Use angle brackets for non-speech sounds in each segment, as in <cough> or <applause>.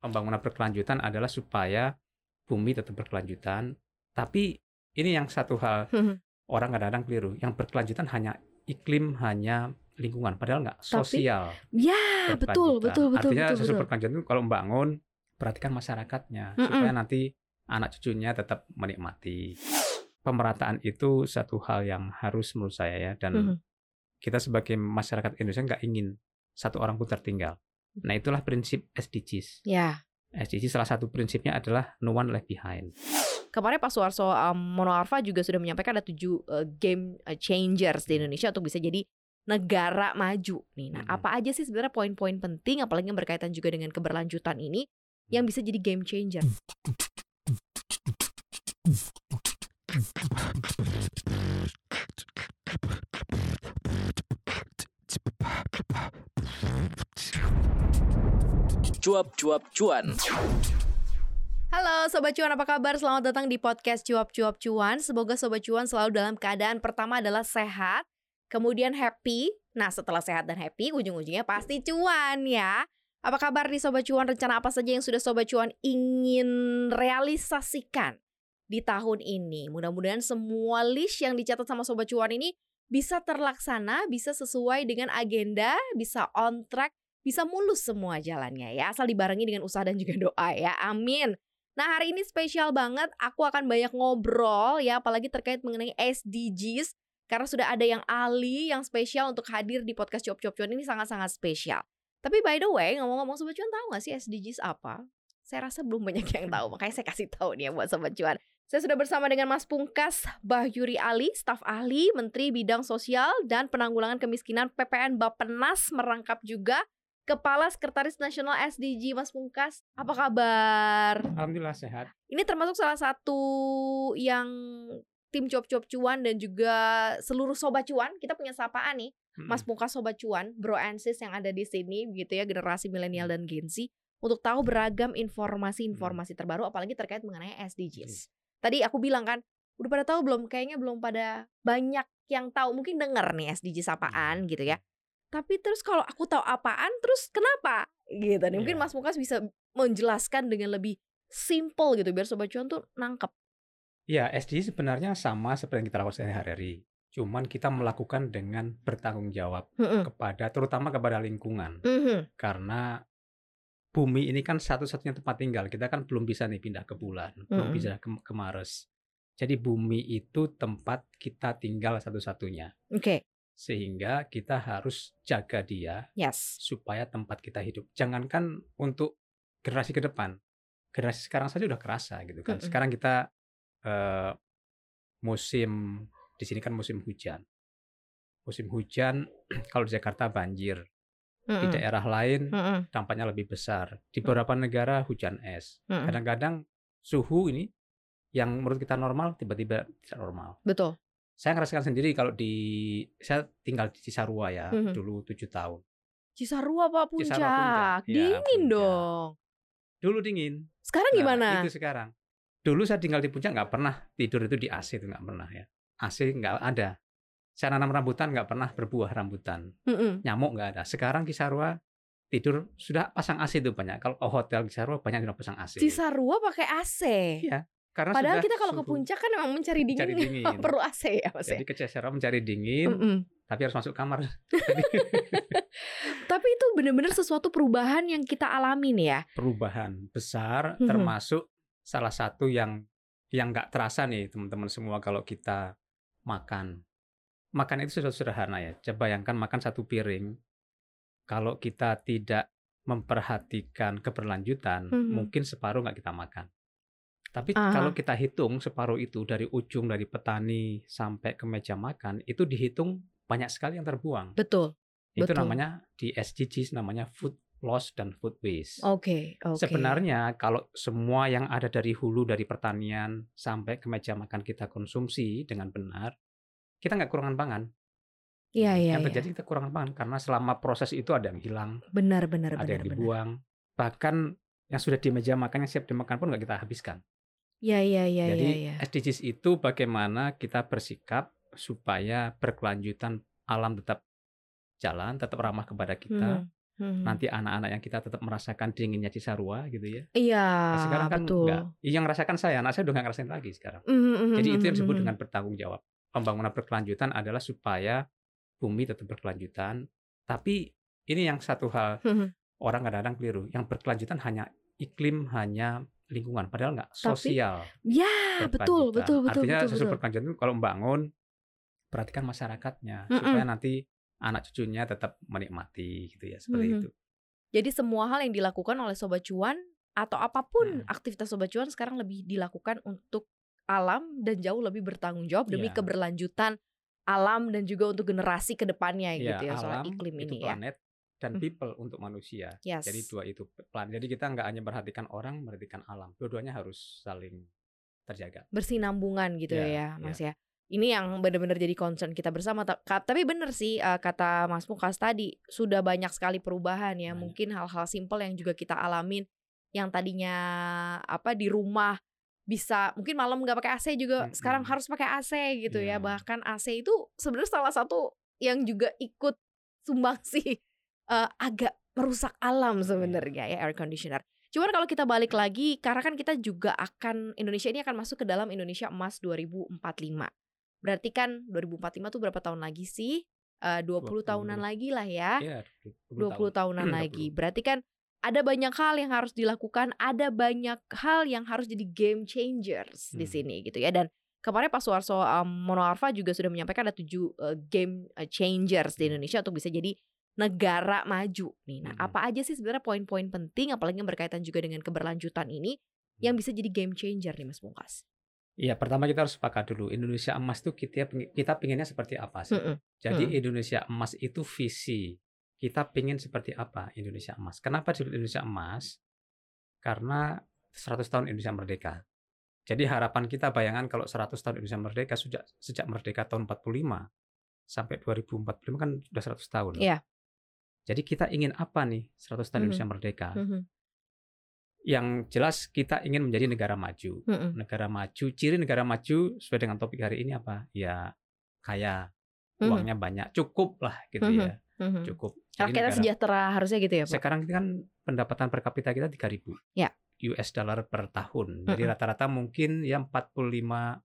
pembangunan berkelanjutan adalah supaya bumi tetap berkelanjutan. Tapi ini yang satu hal Mhm. orang kadang-kadang keliru. Yang berkelanjutan hanya iklim, hanya lingkungan. Padahal nggak Tapi, sosial. Ya, betul, betul, betul, Artinya betul, sesuatu betul. berkelanjutan itu kalau membangun perhatikan masyarakatnya Mm-mm. supaya nanti anak cucunya tetap menikmati. Pemerataan itu satu hal yang harus menurut saya ya dan Mhm. kita sebagai masyarakat Indonesia nggak ingin satu orang pun tertinggal. Nah itulah prinsip SDGs. Ya. SDGs salah satu prinsipnya adalah no one left behind. Kemarin Pak Suarso um, Monoarfa juga sudah menyampaikan ada tujuh uh, game uh, changers di Indonesia untuk bisa jadi negara maju nih. Nah, Mm-mm. apa aja sih sebenarnya poin-poin penting apalagi yang berkaitan juga dengan keberlanjutan ini yang bisa jadi game changer? Cuap-cuap cuan. Halo Sobat Cuan, apa kabar? Selamat datang di podcast Cuap-Cuap Cuan. Semoga Sobat Cuan selalu dalam keadaan pertama adalah sehat, kemudian happy. Nah setelah sehat dan happy, ujung-ujungnya pasti cuan ya. Apa kabar nih Sobat Cuan? Rencana apa saja yang sudah Sobat Cuan ingin realisasikan di tahun ini? Mudah-mudahan semua list yang dicatat sama Sobat Cuan ini bisa terlaksana, bisa sesuai dengan agenda, bisa on track, bisa mulus semua jalannya ya. Asal dibarengi dengan usaha dan juga doa ya. Amin. Nah hari ini spesial banget, aku akan banyak ngobrol ya, apalagi terkait mengenai SDGs. Karena sudah ada yang ahli, yang spesial untuk hadir di podcast Cuap Cuap Cuan ini sangat-sangat spesial. Tapi by the way, ngomong-ngomong Sobat Cuan tahu gak sih SDGs apa? Saya rasa belum banyak yang tahu, <laughs> makanya saya kasih tahu nih ya buat Sobat Cuan. Saya sudah bersama dengan Mas Pungkas Bahyuri Ali, staf ahli Menteri Bidang Sosial dan Penanggulangan Kemiskinan PPN Bappenas merangkap juga Kepala Sekretaris Nasional SDG Mas Pungkas. Apa kabar? Alhamdulillah sehat. Ini termasuk salah satu yang tim cuap-cuap cuan dan juga seluruh sobat cuan. Kita punya sapaan nih, Mas Pungkas sobat cuan, bro and sis yang ada di sini gitu ya, generasi milenial dan Gen Z untuk tahu beragam informasi-informasi terbaru apalagi terkait mengenai SDGs. Tadi aku bilang kan, udah pada tahu belum? Kayaknya belum pada banyak yang tahu. Mungkin denger nih SDGs apaan gitu ya. Tapi terus kalau aku tahu apaan, terus kenapa? Gitu nih. Mungkin Iya. Mas Pungkas bisa menjelaskan dengan lebih simple gitu biar sobat cuan tuh nangkep. Ya, SDGs sebenarnya sama seperti yang kita lakukan sehari-hari. Cuman kita melakukan dengan bertanggung jawab Mm-mm. kepada terutama kepada lingkungan. Mhm. Karena bumi ini kan satu-satunya tempat tinggal. Kita kan belum bisa nih pindah ke bulan, belum Mm-mm. bisa ke, ke Mars. Jadi bumi itu tempat kita tinggal satu-satunya. Oke, Sehingga kita harus jaga dia yes. supaya tempat kita hidup. Jangankan untuk generasi ke depan. Generasi sekarang saja udah kerasa gitu kan. Mm-mm. Sekarang kita eh, musim di sini kan musim hujan. Musim hujan <clears throat> kalau di Jakarta banjir. Di Mm-mm. daerah lain Mm-mm. dampaknya lebih besar. Di beberapa negara hujan es. Kadang-kadang suhu ini yang menurut kita normal tiba-tiba tidak normal. Betul. Saya ngerasakan sendiri kalau di saya tinggal di Cisarua ya Mhm. dulu tujuh tahun. Cisarua Pak Puncak. Cisarua Puncak. Ya, Dingin Puncak. dong. Dulu dingin. Sekarang Nah, gimana? Itu sekarang. Dulu saya tinggal di puncak nggak pernah tidur itu di AC itu nggak pernah ya. AC nggak ada. Saya nanam rambutan nggak pernah berbuah rambutan. Mm-mm. Nyamuk nggak ada. Sekarang Kisarua tidur sudah pasang AC itu banyak. Kalau hotel Kisarua banyak yang pasang AC. Cisarua pakai AC. Iya. Karena Padahal kita kalau ke puncak kan memang mencari dingin, Mencari dingin. nggak perlu AC ya Mas ya? Jadi ke mencari dingin, Mm-mm. tapi harus masuk kamar. <laughs> Tapi itu benar-benar sesuatu perubahan yang kita alami nih ya. Perubahan besar, Mhm. termasuk salah satu yang yang nggak terasa nih teman-teman semua kalau kita makan. Makan itu sudah sederhana ya. Coba bayangkan makan satu piring. Kalau kita tidak memperhatikan keberlanjutan, Mhm. mungkin separuh nggak kita makan. Tapi Aha. kalau kita hitung separuh itu dari ujung dari petani sampai ke meja makan, itu dihitung banyak sekali yang terbuang. Betul. Itu betul. namanya di SDGs namanya food loss dan food waste. Oke, oke. Sebenarnya kalau semua yang ada dari hulu dari pertanian sampai ke meja makan kita konsumsi dengan benar, kita nggak kekurangan pangan. Iya, iya, yang iya. terjadi kita kekurangan pangan karena selama proses itu ada yang hilang, Benar, benar, ada benar, yang benar. dibuang, bahkan yang sudah di meja makan yang siap dimakan pun nggak kita habiskan. Iya, iya, iya, Jadi iya, iya. SDGs itu bagaimana kita bersikap supaya berkelanjutan alam tetap jalan, tetap ramah kepada kita, Hmm, Mhm. nanti anak-anak yang kita tetap merasakan dinginnya Cisarua gitu ya. Iya, Nah, sekarang kan betul. enggak. Yang rasakan saya, anak saya udah nggak ngerasain lagi sekarang. Mhm, mhm, Jadi itu mhm, yang disebut mhm. dengan bertanggung jawab. Pembangunan berkelanjutan adalah supaya bumi tetap berkelanjutan. Tapi ini yang satu hal Mhm. orang kadang-kadang keliru. Yang berkelanjutan hanya iklim, hanya lingkungan. Padahal nggak Tapi sosial Ya, betul, betul, betul, Artinya betul, betul. berkelanjutan itu kalau membangun perhatikan masyarakatnya Mhm. supaya nanti anak cucunya tetap menikmati gitu ya seperti Mhm. itu. Jadi semua hal yang dilakukan oleh Sobat Cuan atau apa pun Hmm. aktivitas Sobat Cuan sekarang lebih dilakukan untuk alam dan jauh lebih bertanggung jawab demi Iya. keberlanjutan alam dan juga untuk generasi ke depannya Ya, gitu ya soal iklim itu ini ya. planet dan Hmm. people untuk manusia. Yes. Jadi dua itu plan. Jadi kita nggak hanya perhatikan orang, perhatikan alam. Dua-duanya harus saling terjaga. bersinambungan gitu Iya, ya iya. Mas ya. Ini yang benar-benar jadi concern kita bersama. Tapi benar sih eh, kata Mas Mukas tadi sudah banyak sekali perubahan ya. Banyak. Mungkin hal-hal simpel yang juga kita alamin yang tadinya apa di rumah bisa mungkin malam nggak pakai AC juga Mm-mm. sekarang harus pakai AC gitu ya. Iya. Bahkan AC itu sebenarnya salah satu yang juga ikut sumbangsi <laughs> eh, agak merusak alam sebenarnya ya air conditioner. Cuman kalau kita balik lagi karena kan kita juga akan Indonesia ini akan masuk ke dalam Indonesia Emas 2045. Berarti kan 2045 tuh berapa tahun lagi sih? Eh 20, 20. tahunan lagi lah ya. Ya, 20 tahunan 20. <clears throat> lagi. Berarti kan ada banyak hal yang harus dilakukan, ada banyak hal yang harus jadi game changers di Hmm. sini gitu ya. Dan kemarin Pak Suarso um, Monoarfa juga sudah menyampaikan ada tujuh uh, game uh, changers di Hmm. Indonesia untuk bisa jadi negara maju nih. Nah, Hmm. apa aja sih sebenarnya poin-poin penting apalagi yang berkaitan juga dengan keberlanjutan ini yang Hmm. bisa jadi game changer nih Mas Bungkas? Iya, pertama kita harus sepakat dulu. Indonesia emas itu kita kita pinginnya seperti apa sih? Mm-mm. Jadi Mm. Indonesia emas itu visi. Kita pingin seperti apa Indonesia emas? Kenapa disebut Indonesia emas? Karena 100 tahun Indonesia merdeka. Jadi harapan kita bayangan kalau 100 tahun Indonesia merdeka sejak sejak merdeka tahun 45 sampai 2045 kan sudah 100 tahun. Iya. Jadi kita ingin apa nih 100 tahun Mhm. Indonesia merdeka? Mhm. Yang jelas kita ingin menjadi negara maju. Mm-mm. Negara maju, ciri negara maju sesuai dengan topik hari ini apa? Ya kaya, Mhm. uangnya banyak, cukup lah gitu Mhm. ya. Mhm. Cukup. Jadi Rakyatnya sejahtera harusnya gitu ya Pak? sekarang ini kan pendapatan per kapita kita 3000 Ya. US dollar per tahun. Jadi rata-rata mungkin ya 45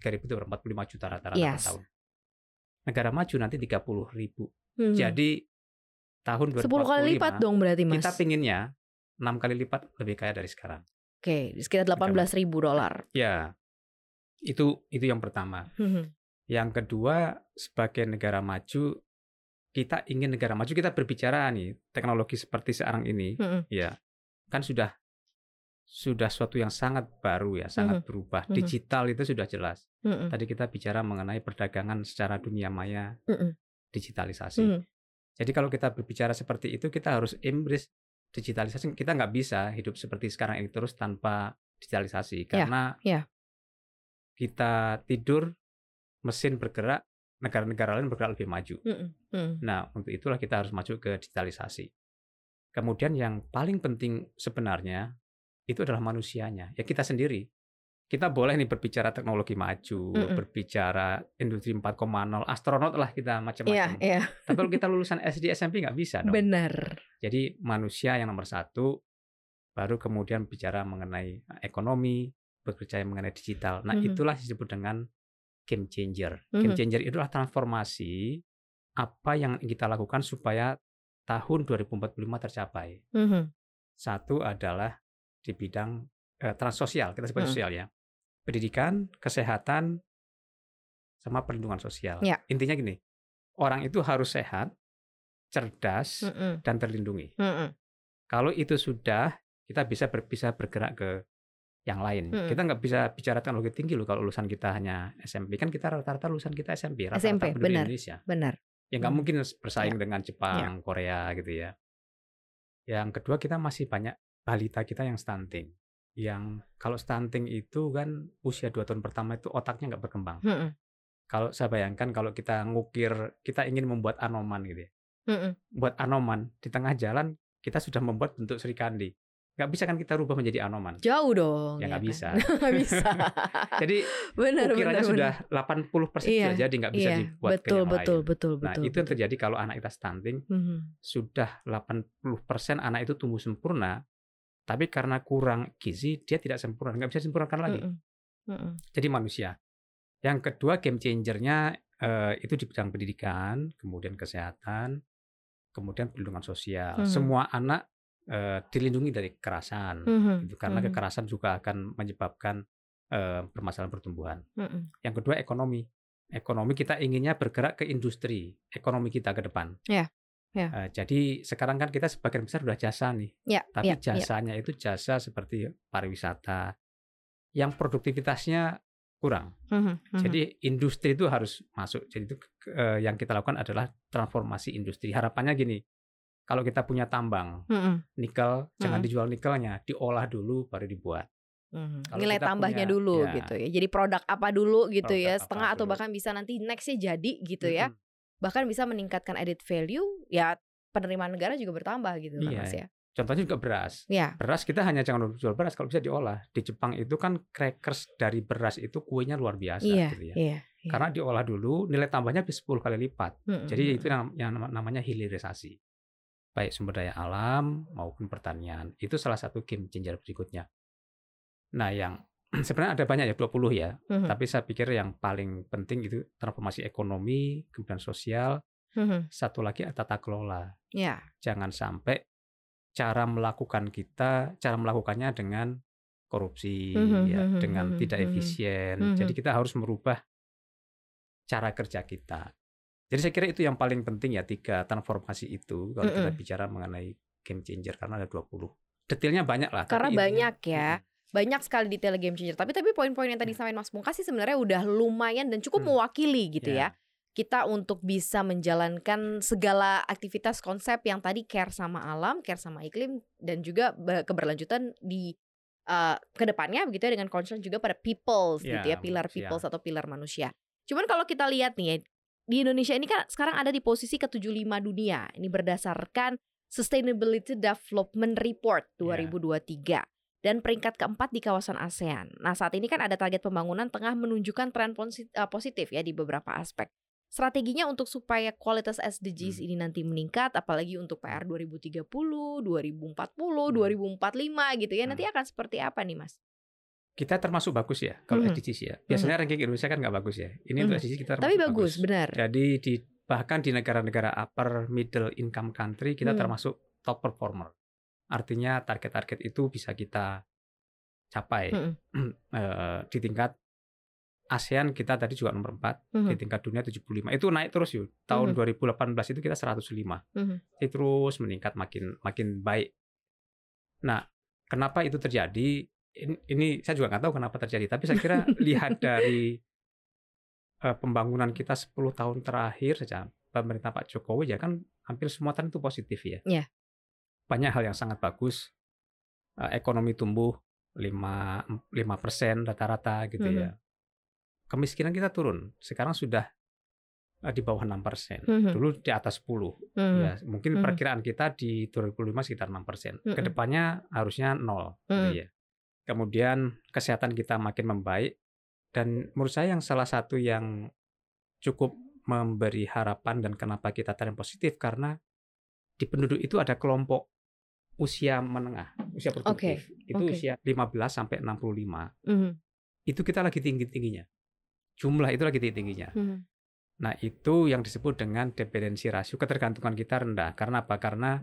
3000 itu berapa? 45 juta rata-rata per Yes. tahun. Negara maju nanti 30 ribu. Mhm. Jadi tahun 2045 10 kali lipat dong berarti Mas. kita pinginnya 6 kali lipat lebih kaya dari sekarang. Oke, sekitar 18 ribu dolar. Ya, itu itu yang pertama. Mhm. Yang kedua, sebagai negara maju, kita ingin negara maju. Kita berbicara nih teknologi seperti sekarang ini, Mhm. ya kan sudah sudah suatu yang sangat baru ya, sangat berubah. Mhm. Digital itu sudah jelas. Tadi kita bicara mengenai perdagangan secara dunia maya, digitalisasi. Jadi kalau kita berbicara seperti itu, kita harus embrace digitalisasi. Kita nggak bisa hidup seperti sekarang ini terus tanpa digitalisasi, karena ya. kita tidur, mesin bergerak, negara-negara lain bergerak lebih maju. Mhm. Mhm. Nah, untuk itulah kita harus maju ke digitalisasi. Kemudian yang paling penting sebenarnya itu adalah manusianya, ya kita sendiri. Kita boleh nih berbicara teknologi maju, Mm-mm. berbicara industri 4.0, astronot lah kita Iya, macam-macam. iya. Tapi kalau kita lulusan SD SMP nggak bisa dong. Benar. Jadi manusia yang nomor satu, baru kemudian bicara mengenai ekonomi, berbicara mengenai digital. Nah Mhm. itulah disebut dengan game changer. Game Mhm. changer itu adalah transformasi apa yang kita lakukan supaya tahun 2045 tercapai. Mhm. Satu adalah di bidang eh, transsosial, kita sebut Mhm. sosial ya. Pendidikan, kesehatan, sama perlindungan sosial. Ya. Intinya gini, orang itu harus sehat, cerdas, Mhm. dan terlindungi. Mhm. Kalau itu sudah, kita bisa ber- bisa bergerak ke yang lain. Mm. Kita nggak bisa bicara teknologi tinggi loh kalau lulusan kita hanya SMP. Kan kita rata-rata lulusan kita SMP, rata-rata SMP, benar. Indonesia. Benar. Ya nggak Mm. mungkin bersaing dengan Jepang, Korea gitu ya. Yang kedua kita masih banyak balita kita yang stunting. Yang kalau stunting itu kan usia dua tahun pertama itu otaknya nggak berkembang. Mhm. Kalau saya bayangkan kalau kita ngukir, kita ingin membuat anoman gitu ya. Mhm. Buat anoman di tengah jalan kita sudah membuat bentuk Sri Kandi. nggak bisa kan kita rubah menjadi anoman. Jauh dong. Ya nggak kan? bisa. <laughs> Nggak bisa. <laughs> Jadi benar ukirannya benar. sudah 80 persen Iya, sudah jadi nggak bisa iya, dibuat ke betul yang betul lain. betul Nah betul. itu yang terjadi kalau anak kita stunting Mhm. sudah 80 persen anak itu tumbuh sempurna, tapi karena kurang gizi dia tidak sempurna, nggak bisa disempurnakan lagi. Mm-mm. Mm-mm. Jadi manusia. Yang kedua game changernya eh, itu di bidang pendidikan, kemudian kesehatan, kemudian perlindungan sosial. Mhm. Semua anak eh, dilindungi dari kekerasan, Mhm. gitu. karena Mhm. kekerasan juga akan menyebabkan eh, permasalahan pertumbuhan. Mm-mm. Yang kedua ekonomi. Ekonomi kita inginnya bergerak ke industri, ekonomi kita ke depan. Ya, ya. Eh, jadi sekarang kan kita sebagian besar sudah jasa nih, Ya, tapi ya, ya. jasanya itu jasa seperti pariwisata, yang produktivitasnya kurang. Mhm, mhm. Jadi industri itu harus masuk. Jadi itu eh, yang kita lakukan adalah transformasi industri. Harapannya gini, kalau kita punya tambang Mhm, nikel, jangan Mhm. dijual nikelnya, diolah dulu baru dibuat. Kalau Nilai tambahnya punya- dulu ya. gitu ya. Jadi produk apa dulu gitu Produk ya, setengah atau dulu. bahkan bisa nanti nextnya jadi gitu ya. Bahkan bisa meningkatkan added value, ya penerimaan negara juga bertambah gitu kan Iya. mas ya. Contohnya juga beras. Ya. Beras kita hanya jangan jual beras kalau bisa diolah. Di Jepang itu kan crackers dari beras itu kuenya luar biasa Iya, gitu ya. iya. iya. Karena diolah dulu nilai tambahnya bisa 10 kali lipat. Mm-mm. Jadi itu yang, yang nama- namanya hilirisasi. Baik sumber daya alam maupun pertanian. Itu salah satu game changer berikutnya. Nah, yang <clears throat> sebenarnya ada banyak ya 20 ya. Mhm, Tapi saya pikir yang paling penting itu transformasi ekonomi, kemudian sosial, mhm. satu lagi tata kelola. Ya. Jangan sampai cara melakukan kita, cara melakukannya dengan korupsi, Mhm, ya, mhm, dengan mhm, tidak mhm. efisien. Mhm. Jadi kita harus merubah cara kerja kita. Jadi saya kira itu yang paling penting ya tiga transformasi itu kalau kita Mm-mm. bicara mengenai game changer karena ada 20. Detailnya banyak lah. Karena banyak ya. Banyak sekali detail game changer. Tapi tapi poin-poin yang tadi disampaikan Mas Mungkas sih sebenarnya udah lumayan dan cukup Hmm. mewakili gitu ya. Ya. Kita untuk bisa menjalankan segala aktivitas konsep yang tadi care sama alam, care sama iklim dan juga be- keberlanjutan di uh, ke depannya begitu ya dengan concern juga pada peoples gitu ya, pilar manusia. peoples atau pilar manusia. Cuman kalau kita lihat nih ya, di Indonesia ini kan sekarang ada di posisi ke-75 dunia. Ini berdasarkan Sustainability Development Report Ya. 2023 dan peringkat keempat di kawasan ASEAN. Nah, saat ini kan ada target pembangunan tengah menunjukkan tren eh, positif ya di beberapa aspek. Strateginya untuk supaya kualitas SDGs Hmm. ini nanti meningkat apalagi untuk PR 2030, 2040, Hmm. 2045 gitu ya. Nanti Hmm. akan seperti apa nih, Mas? Kita termasuk bagus ya kalau Mhm. SDGs ya. Biasanya ranking Indonesia kan nggak bagus ya. Ini untuk Mhm. SDGs kita Tapi termasuk bagus, benar. Jadi di bahkan di negara-negara upper middle income country kita Hmm. termasuk top performer. Artinya target-target itu bisa kita capai Mm-mm. <clears throat> Eh, di tingkat ASEAN kita tadi juga nomor 4, Mhm. di tingkat dunia 75. Itu naik terus yuk. Tahun Mhm. 2018 itu kita 105. Mhm. Itu terus meningkat makin makin baik. Nah, kenapa itu terjadi? Ini, ini saya juga nggak tahu kenapa terjadi, tapi saya kira <laughs> lihat dari eh, pembangunan kita 10 tahun terakhir saja pemerintah Pak Jokowi ya kan hampir semua tren itu positif ya. Iya. Banyak hal yang sangat bagus. Eh, ekonomi tumbuh 5 persen rata-rata gitu Mhm. ya. Kemiskinan kita turun. Sekarang sudah eh, di bawah 6 persen. Mhm. Dulu di atas 10. Mhm. Ya, mungkin Mhm. perkiraan kita di 2005 sekitar 6 persen. Mhm. Ke depannya harusnya nol. gitu Mhm. ya. Kemudian kesehatan kita makin membaik dan menurut saya yang salah satu yang cukup memberi harapan dan kenapa kita tren positif karena di penduduk itu ada kelompok usia menengah, usia produktif. Itu oke. usia 15 sampai 65. Mhm. Itu kita lagi tinggi-tingginya. Jumlah itu lagi tinggi-tingginya. Mhm. Nah, itu yang disebut dengan dependensi rasio, ketergantungan kita rendah. Karena apa? Karena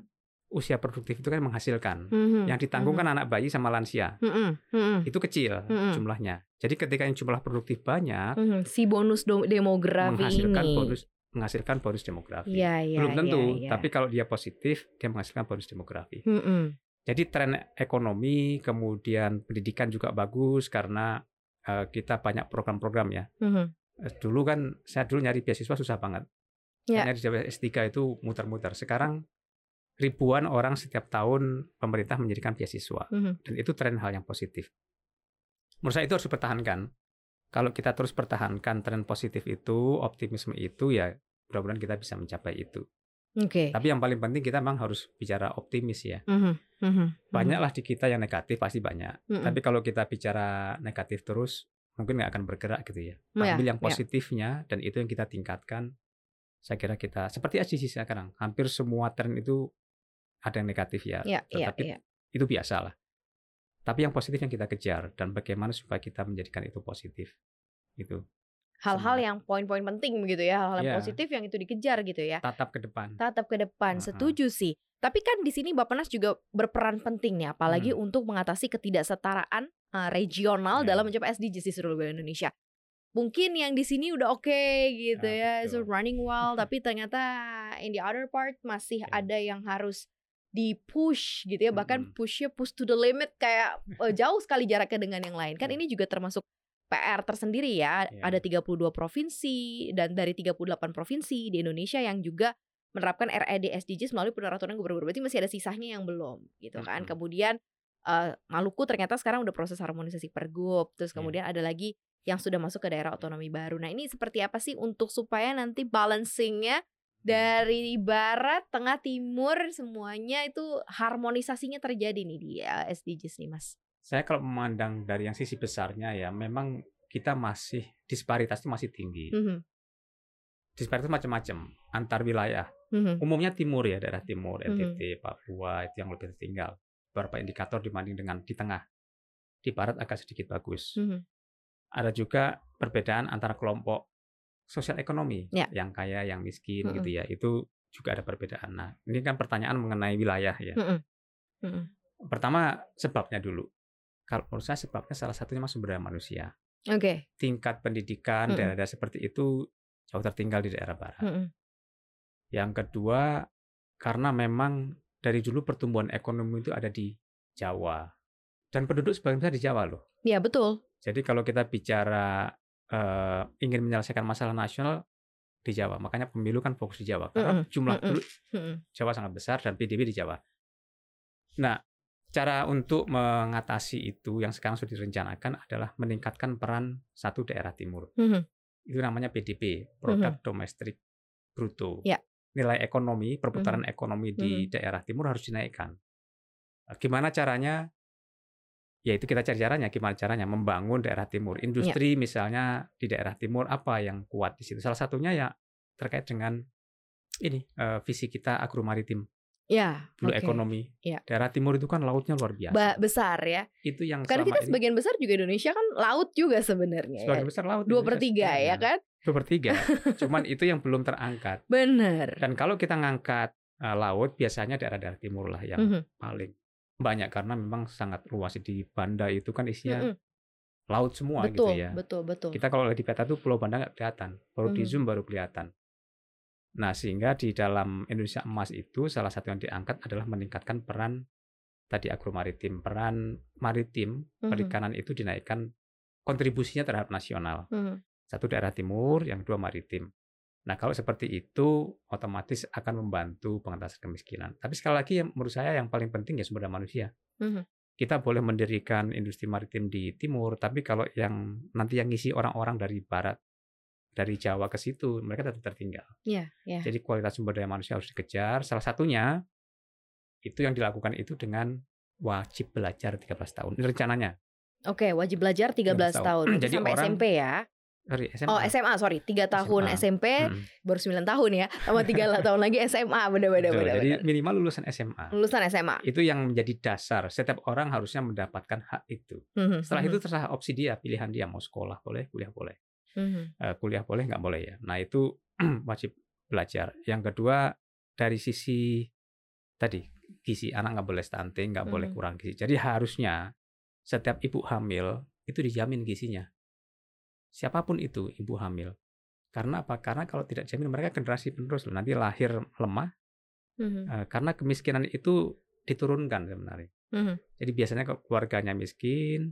usia produktif itu kan menghasilkan. Mhm. Yang ditanggung kan anak bayi sama lansia. Mhm. Mhm. Itu kecil Mm-mm. jumlahnya. Jadi ketika yang jumlah produktif banyak, Mhm. Si bonus demografi menghasilkan ini. bonus menghasilkan bonus demografi. Iya, iya, Belum tentu, iya, iya. tapi kalau dia positif, dia menghasilkan bonus demografi. Mhm. Jadi tren ekonomi, kemudian pendidikan juga bagus karena eh, kita banyak program-program ya. Eh, Dulu kan saya dulu nyari beasiswa susah banget. Ya. Nyari S3 itu muter-muter. Sekarang ribuan orang setiap tahun pemerintah menjadikan beasiswa. Mhm. Dan itu tren hal yang positif. Menurut saya itu harus dipertahankan. Kalau kita terus pertahankan tren positif itu, optimisme itu, ya mudah-mudahan kita bisa mencapai itu. Oke. Tapi yang paling penting kita memang harus bicara optimis ya. Mhm, mhm, Banyaklah di kita yang negatif pasti banyak. mhm. Tapi kalau kita bicara negatif terus mungkin nggak akan bergerak gitu ya. Iya, Ambil yang iya. positifnya dan itu yang kita tingkatkan. Saya kira kita seperti SDGs sekarang. Hampir semua tren itu ada yang negatif ya. Iya, iya, Tetapi iya. itu biasa lah. Tapi yang positif yang kita kejar dan bagaimana supaya kita menjadikan itu positif. Itu Hal-hal yang poin-poin penting begitu ya, hal-hal yang Iya. positif yang itu dikejar gitu ya. tatap ke depan. Tatap ke depan, Heeh. setuju sih. Tapi kan di sini Bapenas juga berperan penting nih, apalagi Hmm. untuk mengatasi ketidaksetaraan uh, regional Ya. dalam mencapai SDGs di seluruh Indonesia. Mungkin yang di sini udah oke gitu Ah, ya, so betul. running well, <laughs> tapi ternyata in the other part masih Ya. ada yang harus di push gitu ya, bahkan pushnya push to the limit kayak eh, <laughs> jauh sekali jaraknya dengan yang lain. Kan Ya. ini juga termasuk PR tersendiri ya. Ya. Ada 32 provinsi dan dari 38 provinsi di Indonesia yang juga menerapkan RED SDGs melalui peraturan gubernur. Berarti masih ada sisanya yang belum gitu kan. Kemudian eh, Maluku ternyata sekarang udah proses harmonisasi pergub. Terus Iya. kemudian ada lagi yang sudah masuk ke daerah otonomi baru. Nah, ini seperti apa sih untuk supaya nanti balancingnya dari barat, tengah, timur semuanya itu harmonisasinya terjadi nih di SDGs nih, Mas. Saya kalau memandang dari yang sisi besarnya ya memang kita masih disparitas itu masih tinggi. Mhm, Disparitas macam-macam antar wilayah. mhm, Umumnya timur ya daerah timur. NTT, Papua itu yang lebih tertinggal. Beberapa indikator dibanding dengan di tengah. Di barat agak sedikit bagus. mhm. Ada juga perbedaan antara kelompok sosial ekonomi Ya. yang kaya, yang miskin Mhm. gitu ya. Itu juga ada perbedaan. Nah, ini kan pertanyaan mengenai wilayah ya. Mhm, mhm. Pertama sebabnya dulu. Kalau menurut saya sebabnya salah satunya mas sumber daya manusia. Oke. Tingkat pendidikan Mm-mm. daerah-daerah seperti itu jauh tertinggal di daerah barat. Mhm, Yang kedua karena memang dari dulu pertumbuhan ekonomi itu ada di Jawa. Dan penduduk sebagian besar di Jawa loh. Ya betul. Jadi kalau kita bicara eh, ingin menyelesaikan masalah nasional di Jawa, makanya pemilu kan fokus di Jawa. Karena Mm-mm, jumlah mm-mm. penduduk Mhm, Jawa sangat besar dan PDB di Jawa. Nah, cara untuk mengatasi itu yang sekarang sudah direncanakan adalah meningkatkan peran satu daerah timur. mhm. Itu namanya PDB, Produk Domestik Bruto. Ya. Nilai ekonomi, perputaran ekonomi di daerah timur harus dinaikkan. Gimana caranya? Ya itu kita cari caranya. Gimana caranya membangun daerah timur? Industri misalnya di daerah timur apa yang kuat di situ? Salah satunya ya terkait dengan ini eh, visi kita agromaritim, Ya. blue oke. ekonomi. Iya. Daerah timur itu kan lautnya luar biasa. Ba- besar ya. itu yang Karena kita ini sebagian besar juga Indonesia kan laut juga sebenarnya. ya. sebagian besar laut. Dua per tiga ya sebenarnya. kan? Dua per tiga. <laughs> Cuman itu yang belum terangkat. Bener. Dan kalau kita ngangkat eh, laut, biasanya daerah-daerah timur lah yang Mhm, paling banyak karena memang sangat luas di Banda itu kan isinya mhm. laut semua Betul, gitu ya. betul, betul. Kita kalau lihat di peta tuh Pulau Banda nggak kelihatan, baru di Mhm. zoom baru kelihatan. Nah sehingga di dalam Indonesia Emas itu salah satu yang diangkat adalah meningkatkan peran tadi agromaritim, peran maritim Mhm, perikanan itu dinaikkan kontribusinya terhadap nasional. mhm. Satu daerah timur, yang kedua maritim. Nah, kalau seperti itu otomatis akan membantu pengentasan kemiskinan. Tapi sekali lagi yang menurut saya yang paling penting ya sumber daya manusia. Mhm. Kita boleh mendirikan industri maritim di timur, tapi kalau yang nanti yang ngisi orang-orang dari barat, dari Jawa ke situ, mereka tetap tertinggal. Iya, iya. Jadi kualitas sumber daya manusia harus dikejar. Salah satunya itu yang dilakukan itu dengan wajib belajar 13 tahun. Rencananya. Oke, wajib belajar 13 tahun. tahun. Berarti Jadi sampai orang- SMP ya. Sorry, SMA. Oh, SMA, sorry. 3 tahun SMA. SMP, Mm-mm. baru 9 tahun ya. Sama 3 <laughs> tahun lagi SMA. Betul, bener, Jadi bener. minimal lulusan SMA. Lulusan SMA. Itu yang menjadi dasar. Setiap orang harusnya mendapatkan hak itu. Mhm, Setelah mhm, itu terserah opsi dia, pilihan dia mau sekolah boleh, kuliah boleh. mhm. Eh, kuliah boleh, nggak boleh ya. Nah itu <clears throat> wajib belajar. Yang kedua dari sisi tadi gizi anak nggak boleh stunting, nggak boleh Mhm. kurang gizi. Jadi harusnya setiap ibu hamil itu dijamin gizinya. Siapa pun itu ibu hamil. Karena apa? Karena kalau tidak jamin mereka generasi penerus loh. Nanti lahir lemah Mhm, Eh, karena kemiskinan itu diturunkan sebenarnya. mhm. Jadi biasanya kalau keluarganya miskin,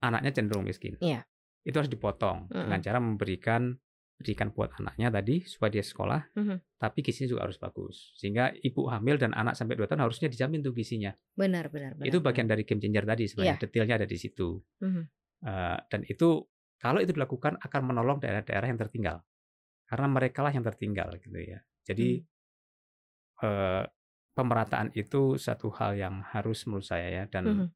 anaknya cenderung miskin. Iya. Itu harus dipotong dengan Mm-mm. cara memberikan pendidikan buat anaknya tadi supaya dia sekolah, Mhm. tapi gizinya juga harus bagus. Sehingga ibu hamil dan anak sampai 2 tahun harusnya dijamin tuh gizinya. Benar, benar, benar. itu bagian dari game changer tadi sebenarnya. Detailnya ada di situ. Mhm. Eh, dan itu kalau itu dilakukan akan menolong daerah-daerah yang tertinggal. Karena mereka lah yang tertinggal gitu ya. Jadi Hmm. eh, pemerataan itu satu hal yang harus menurut saya ya dan Mhm.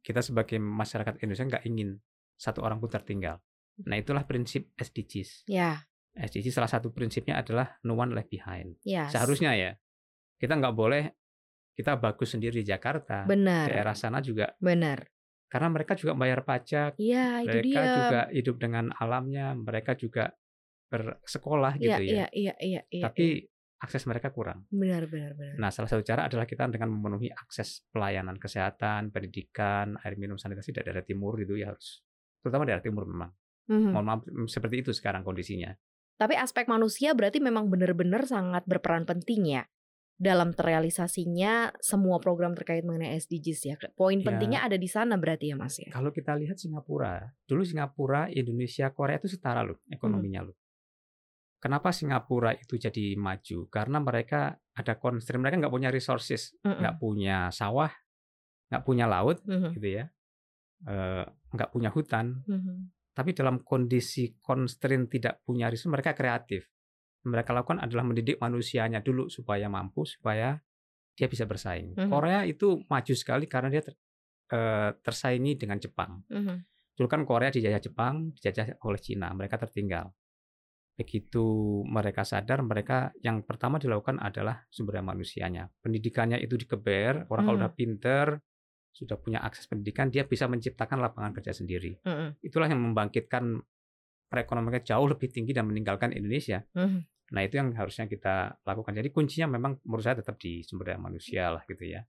kita sebagai masyarakat Indonesia nggak ingin satu orang pun tertinggal. Nah itulah prinsip SDGs. Ya, SDGs salah satu prinsipnya adalah no one left behind. ya. Seharusnya ya kita nggak boleh kita bagus sendiri di Jakarta, Benar, daerah sana juga benar. Karena mereka juga bayar pajak, Iya, itu mereka dia. juga hidup dengan alamnya, mereka juga bersekolah Iya, gitu iya, ya. iya, iya, iya. Tapi akses mereka kurang. benar, benar, benar. Nah, salah satu cara adalah kita dengan memenuhi akses pelayanan kesehatan, pendidikan, air minum, sanitasi dari daerah timur itu ya harus terutama daerah timur memang. Mhm. Mohon maaf mm, seperti itu sekarang kondisinya. Tapi aspek manusia berarti memang benar-benar sangat berperan penting ya dalam terrealisasinya semua program terkait mengenai SDGs ya. Poin Ya. pentingnya ada di sana berarti ya Mas ya. Kalau kita lihat Singapura, dulu Singapura, Indonesia, Korea itu setara loh ekonominya loh. Kenapa Singapura itu jadi maju? Karena mereka ada constraint, mereka nggak punya resources, nggak punya sawah, nggak punya laut, Mhm, gitu ya, Eh, nggak punya hutan. mhm. Tapi dalam kondisi constraint tidak punya resource, mereka kreatif. Mereka lakukan adalah mendidik manusianya dulu supaya mampu, supaya dia bisa bersaing. Mhm. Korea itu maju sekali karena dia ter- eh, tersaingi dengan Jepang. Mhm. Dulu kan Korea dijajah Jepang, dijajah oleh Cina, mereka tertinggal. Begitu mereka sadar, mereka yang pertama dilakukan adalah sumber daya manusianya. Pendidikannya itu dikeber, orang kalau Hmm. udah pinter, sudah punya akses pendidikan, dia bisa menciptakan lapangan kerja sendiri. Mhm. Itulah yang membangkitkan perekonomian jauh lebih tinggi dan meninggalkan Indonesia. Mhm. Nah itu yang harusnya kita lakukan. Jadi kuncinya memang menurut saya tetap di sumber daya manusia lah gitu ya.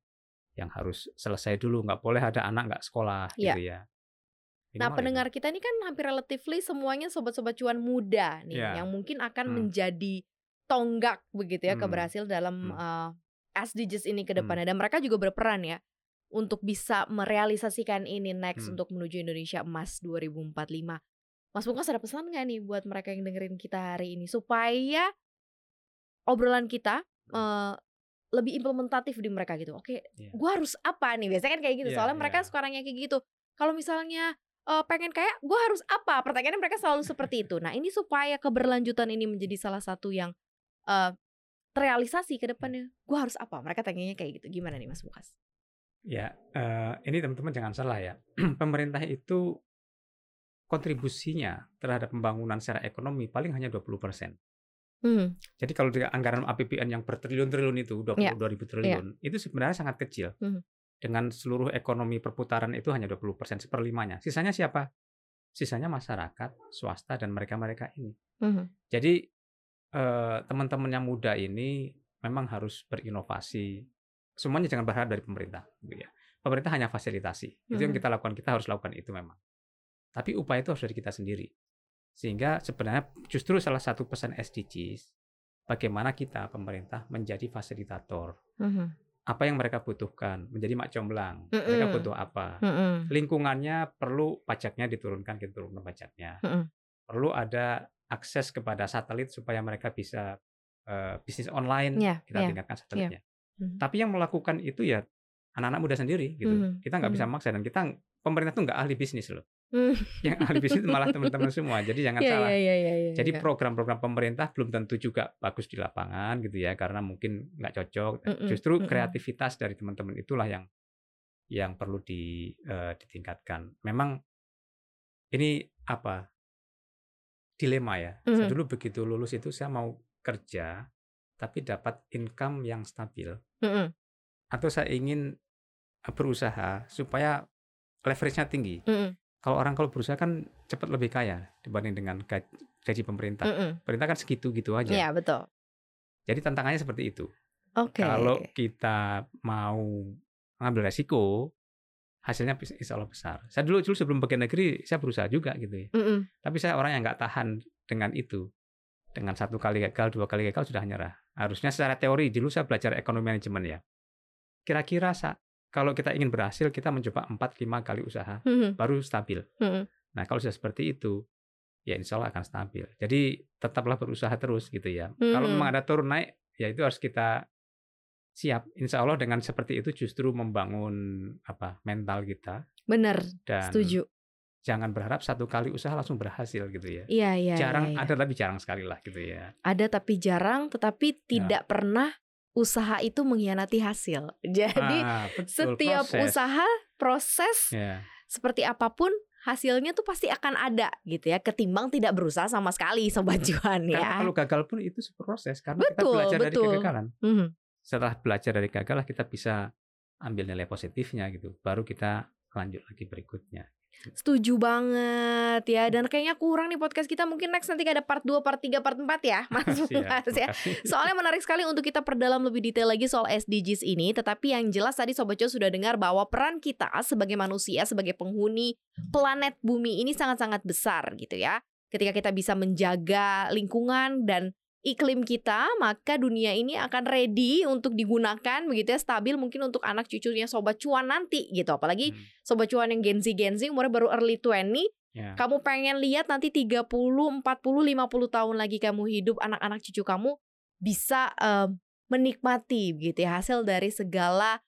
Yang harus selesai dulu, nggak boleh ada anak nggak sekolah Iya. gitu ya. Nah, Minimal itu. pendengar kita ini kan hampir relatively semuanya sobat-sobat cuan muda nih Iya. yang mungkin akan Hmm. menjadi tonggak begitu ya Hmm. keberhasil dalam Hmm. uh, SDGs ini ke Hmm. depannya dan mereka juga berperan ya untuk bisa merealisasikan ini next Hmm. untuk menuju Indonesia Emas 2045. Mas Bungkas ada pesan nggak nih buat mereka yang dengerin kita hari ini supaya obrolan kita uh, lebih implementatif di mereka gitu. Oke, Iya. gua harus apa nih? Biasanya kan kayak gitu. Iya, Soalnya mereka iya. sekarang yang kayak gitu. Kalau misalnya eh, pengen kayak gue harus apa pertanyaannya mereka selalu seperti itu nah ini supaya keberlanjutan ini menjadi salah satu yang eh, terrealisasi ke depannya gue harus apa mereka tanyanya kayak gitu gimana nih mas Bukas Ya, eh, ini teman-teman jangan salah ya. <clears throat> Pemerintah itu kontribusinya terhadap pembangunan secara ekonomi paling hanya 20%. hmm. Jadi kalau di anggaran APBN yang bertriliun-triliun itu, 22 Iya, ribu triliun, itu sebenarnya sangat kecil. Mhm. Dengan seluruh ekonomi perputaran itu hanya 20%, seperlimanya. Sisanya siapa? Sisanya masyarakat, swasta, dan mereka-mereka ini. Mhm. Jadi eh, teman-teman yang muda ini memang harus berinovasi. Semuanya jangan berharap dari pemerintah, gitu ya. Pemerintah hanya fasilitasi. Itu yang Mhm. kita lakukan. Kita harus lakukan itu memang. Tapi upaya itu harus dari kita sendiri. Sehingga sebenarnya justru salah satu pesan SDGs bagaimana kita pemerintah menjadi fasilitator. Mhm. Apa yang mereka butuhkan menjadi mak comblang. Mereka Mm-mm. butuh apa? Mhm. Lingkungannya perlu pajaknya diturunkan, kita turunkan pajaknya Mhm. perlu ada akses kepada satelit supaya mereka bisa eh, bisnis online Iya, kita iya, tingkatkan satelitnya. Mhm. Tapi yang melakukan itu ya anak-anak muda sendiri gitu. Mhm, Kita nggak bisa mhm. maksa dan kita pemerintah tuh nggak ahli bisnis loh. Hmm. <laughs> Yang ahli bisnis malah teman-teman semua. Jadi jangan Iya, salah. iya, iya, iya, iya, Jadi iya. program-program pemerintah belum tentu juga bagus di lapangan gitu ya karena mungkin nggak cocok. Mm-mm, Justru mm-mm. kreativitas dari teman-teman itulah yang yang perlu di, eh, ditingkatkan. Memang ini apa dilema ya. Saya Mhm. dulu begitu lulus itu saya mau kerja tapi dapat income yang stabil Mhm. atau saya ingin eh, berusaha supaya leverage-nya tinggi. Mhm. Kalau orang kalau berusaha kan cepat lebih kaya dibanding dengan gaj- gaji pemerintah. Mhm. Pemerintah kan segitu-gitu aja. Iya betul Jadi tantangannya seperti itu. oke Kalau kita mau ngambil resiko, hasilnya insya Allah besar. Saya dulu dulu sebelum pergi negeri, saya berusaha juga gitu ya. Mhm. Tapi saya orang yang nggak tahan dengan itu. Dengan satu kali gagal, dua kali gagal sudah nyerah. Harusnya secara teori, dulu saya belajar ekonomi manajemen ya. Kira-kira kalau kita ingin berhasil, kita mencoba 4-5 kali usaha, Mhm. baru stabil. Mhm. Nah kalau sudah seperti itu, ya insya Allah akan stabil. Jadi tetaplah berusaha terus gitu ya. Kalau Mhm. memang ada turun naik, ya itu harus kita siap. Insya Allah dengan seperti itu justru membangun apa mental kita bener dan setuju jangan berharap satu kali usaha langsung berhasil gitu ya. iya iya jarang iya, iya. ada tapi jarang sekali lah gitu ya. ada tapi jarang tetapi tidak pernah usaha itu mengkhianati hasil. Jadi Ah, betul, setiap proses. usaha proses Ya. seperti apa pun hasilnya tuh pasti akan ada gitu ya. Ketimbang tidak berusaha sama sekali sobat cuan Karena ya. kalau gagal pun itu proses karena kita Betul, belajar betul. dari kegagalan. Mhm. Setelah belajar dari gagal lah kita bisa ambil nilai positifnya gitu. Baru kita lanjut lagi berikutnya. Setuju banget ya. Dan kayaknya kurang nih podcast kita. Mungkin next nanti ada part 2, part 3, part 4 ya Mas <laughs> Siap, Bungas ya. Soalnya menarik sekali untuk kita perdalam lebih detail lagi soal SDGs ini. Tetapi yang jelas tadi Sobat Cuan sudah dengar bahwa peran kita sebagai manusia Sebagai penghuni planet bumi ini sangat-sangat besar gitu ya. Ketika kita bisa menjaga lingkungan dan iklim kita Maka dunia ini akan ready untuk digunakan begitu ya Stabil mungkin untuk anak cucunya Sobat Cuan nanti gitu Apalagi Hmm, Sobat Cuan yang Gen Z Gen Z umurnya baru early 20 ya. kamu pengen lihat nanti 30, 40, 50 tahun lagi kamu hidup anak-anak cucu kamu bisa eh, menikmati gitu ya hasil dari segala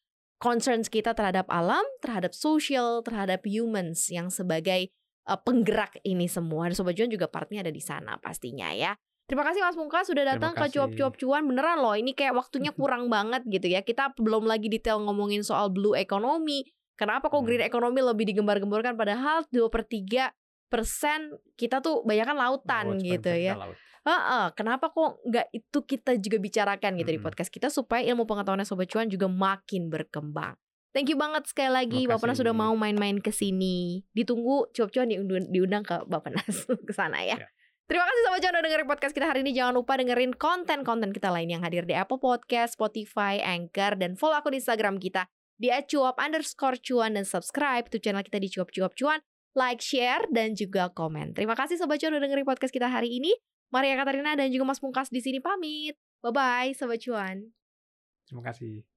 concerns kita terhadap alam, terhadap social, terhadap humans yang sebagai eh, penggerak ini semua. Dan Sobat Cuan juga partnya ada di sana pastinya ya. Terima kasih Mas Pungkas sudah datang ke cuap-cuap cuan beneran loh ini kayak waktunya <laughs> kurang banget gitu ya kita belum lagi detail ngomongin soal blue economy kenapa kok Hmm. green economy lebih digembar-gemborkan padahal 2 per 3 persen kita tuh banyak lautan Laut, gitu ya laut. Heeh, kenapa kok nggak itu kita juga bicarakan gitu di Mm-mm. podcast kita supaya ilmu pengetahuannya Sobat Cuan juga makin berkembang. Thank you banget sekali lagi Bapak Nas sudah mau main-main ke sini. Ditunggu Cuap Cuan diundang, diundang ke Bapak Nas <laughs> ke sana ya. Ya. Terima kasih Sobat Cuan udah dengerin podcast kita hari ini. Jangan lupa dengerin konten-konten kita lain yang hadir di Apple Podcast, Spotify, Anchor, dan follow aku di Instagram kita di @cuap underscore cuan dan subscribe to channel kita di cuap cuap cuan. Like, share, dan juga komen. Terima kasih Sobat Cuan udah dengerin podcast kita hari ini. Maria Katarina dan juga Mas Pungkas di sini pamit. Bye bye Sobat Cuan. Terima kasih.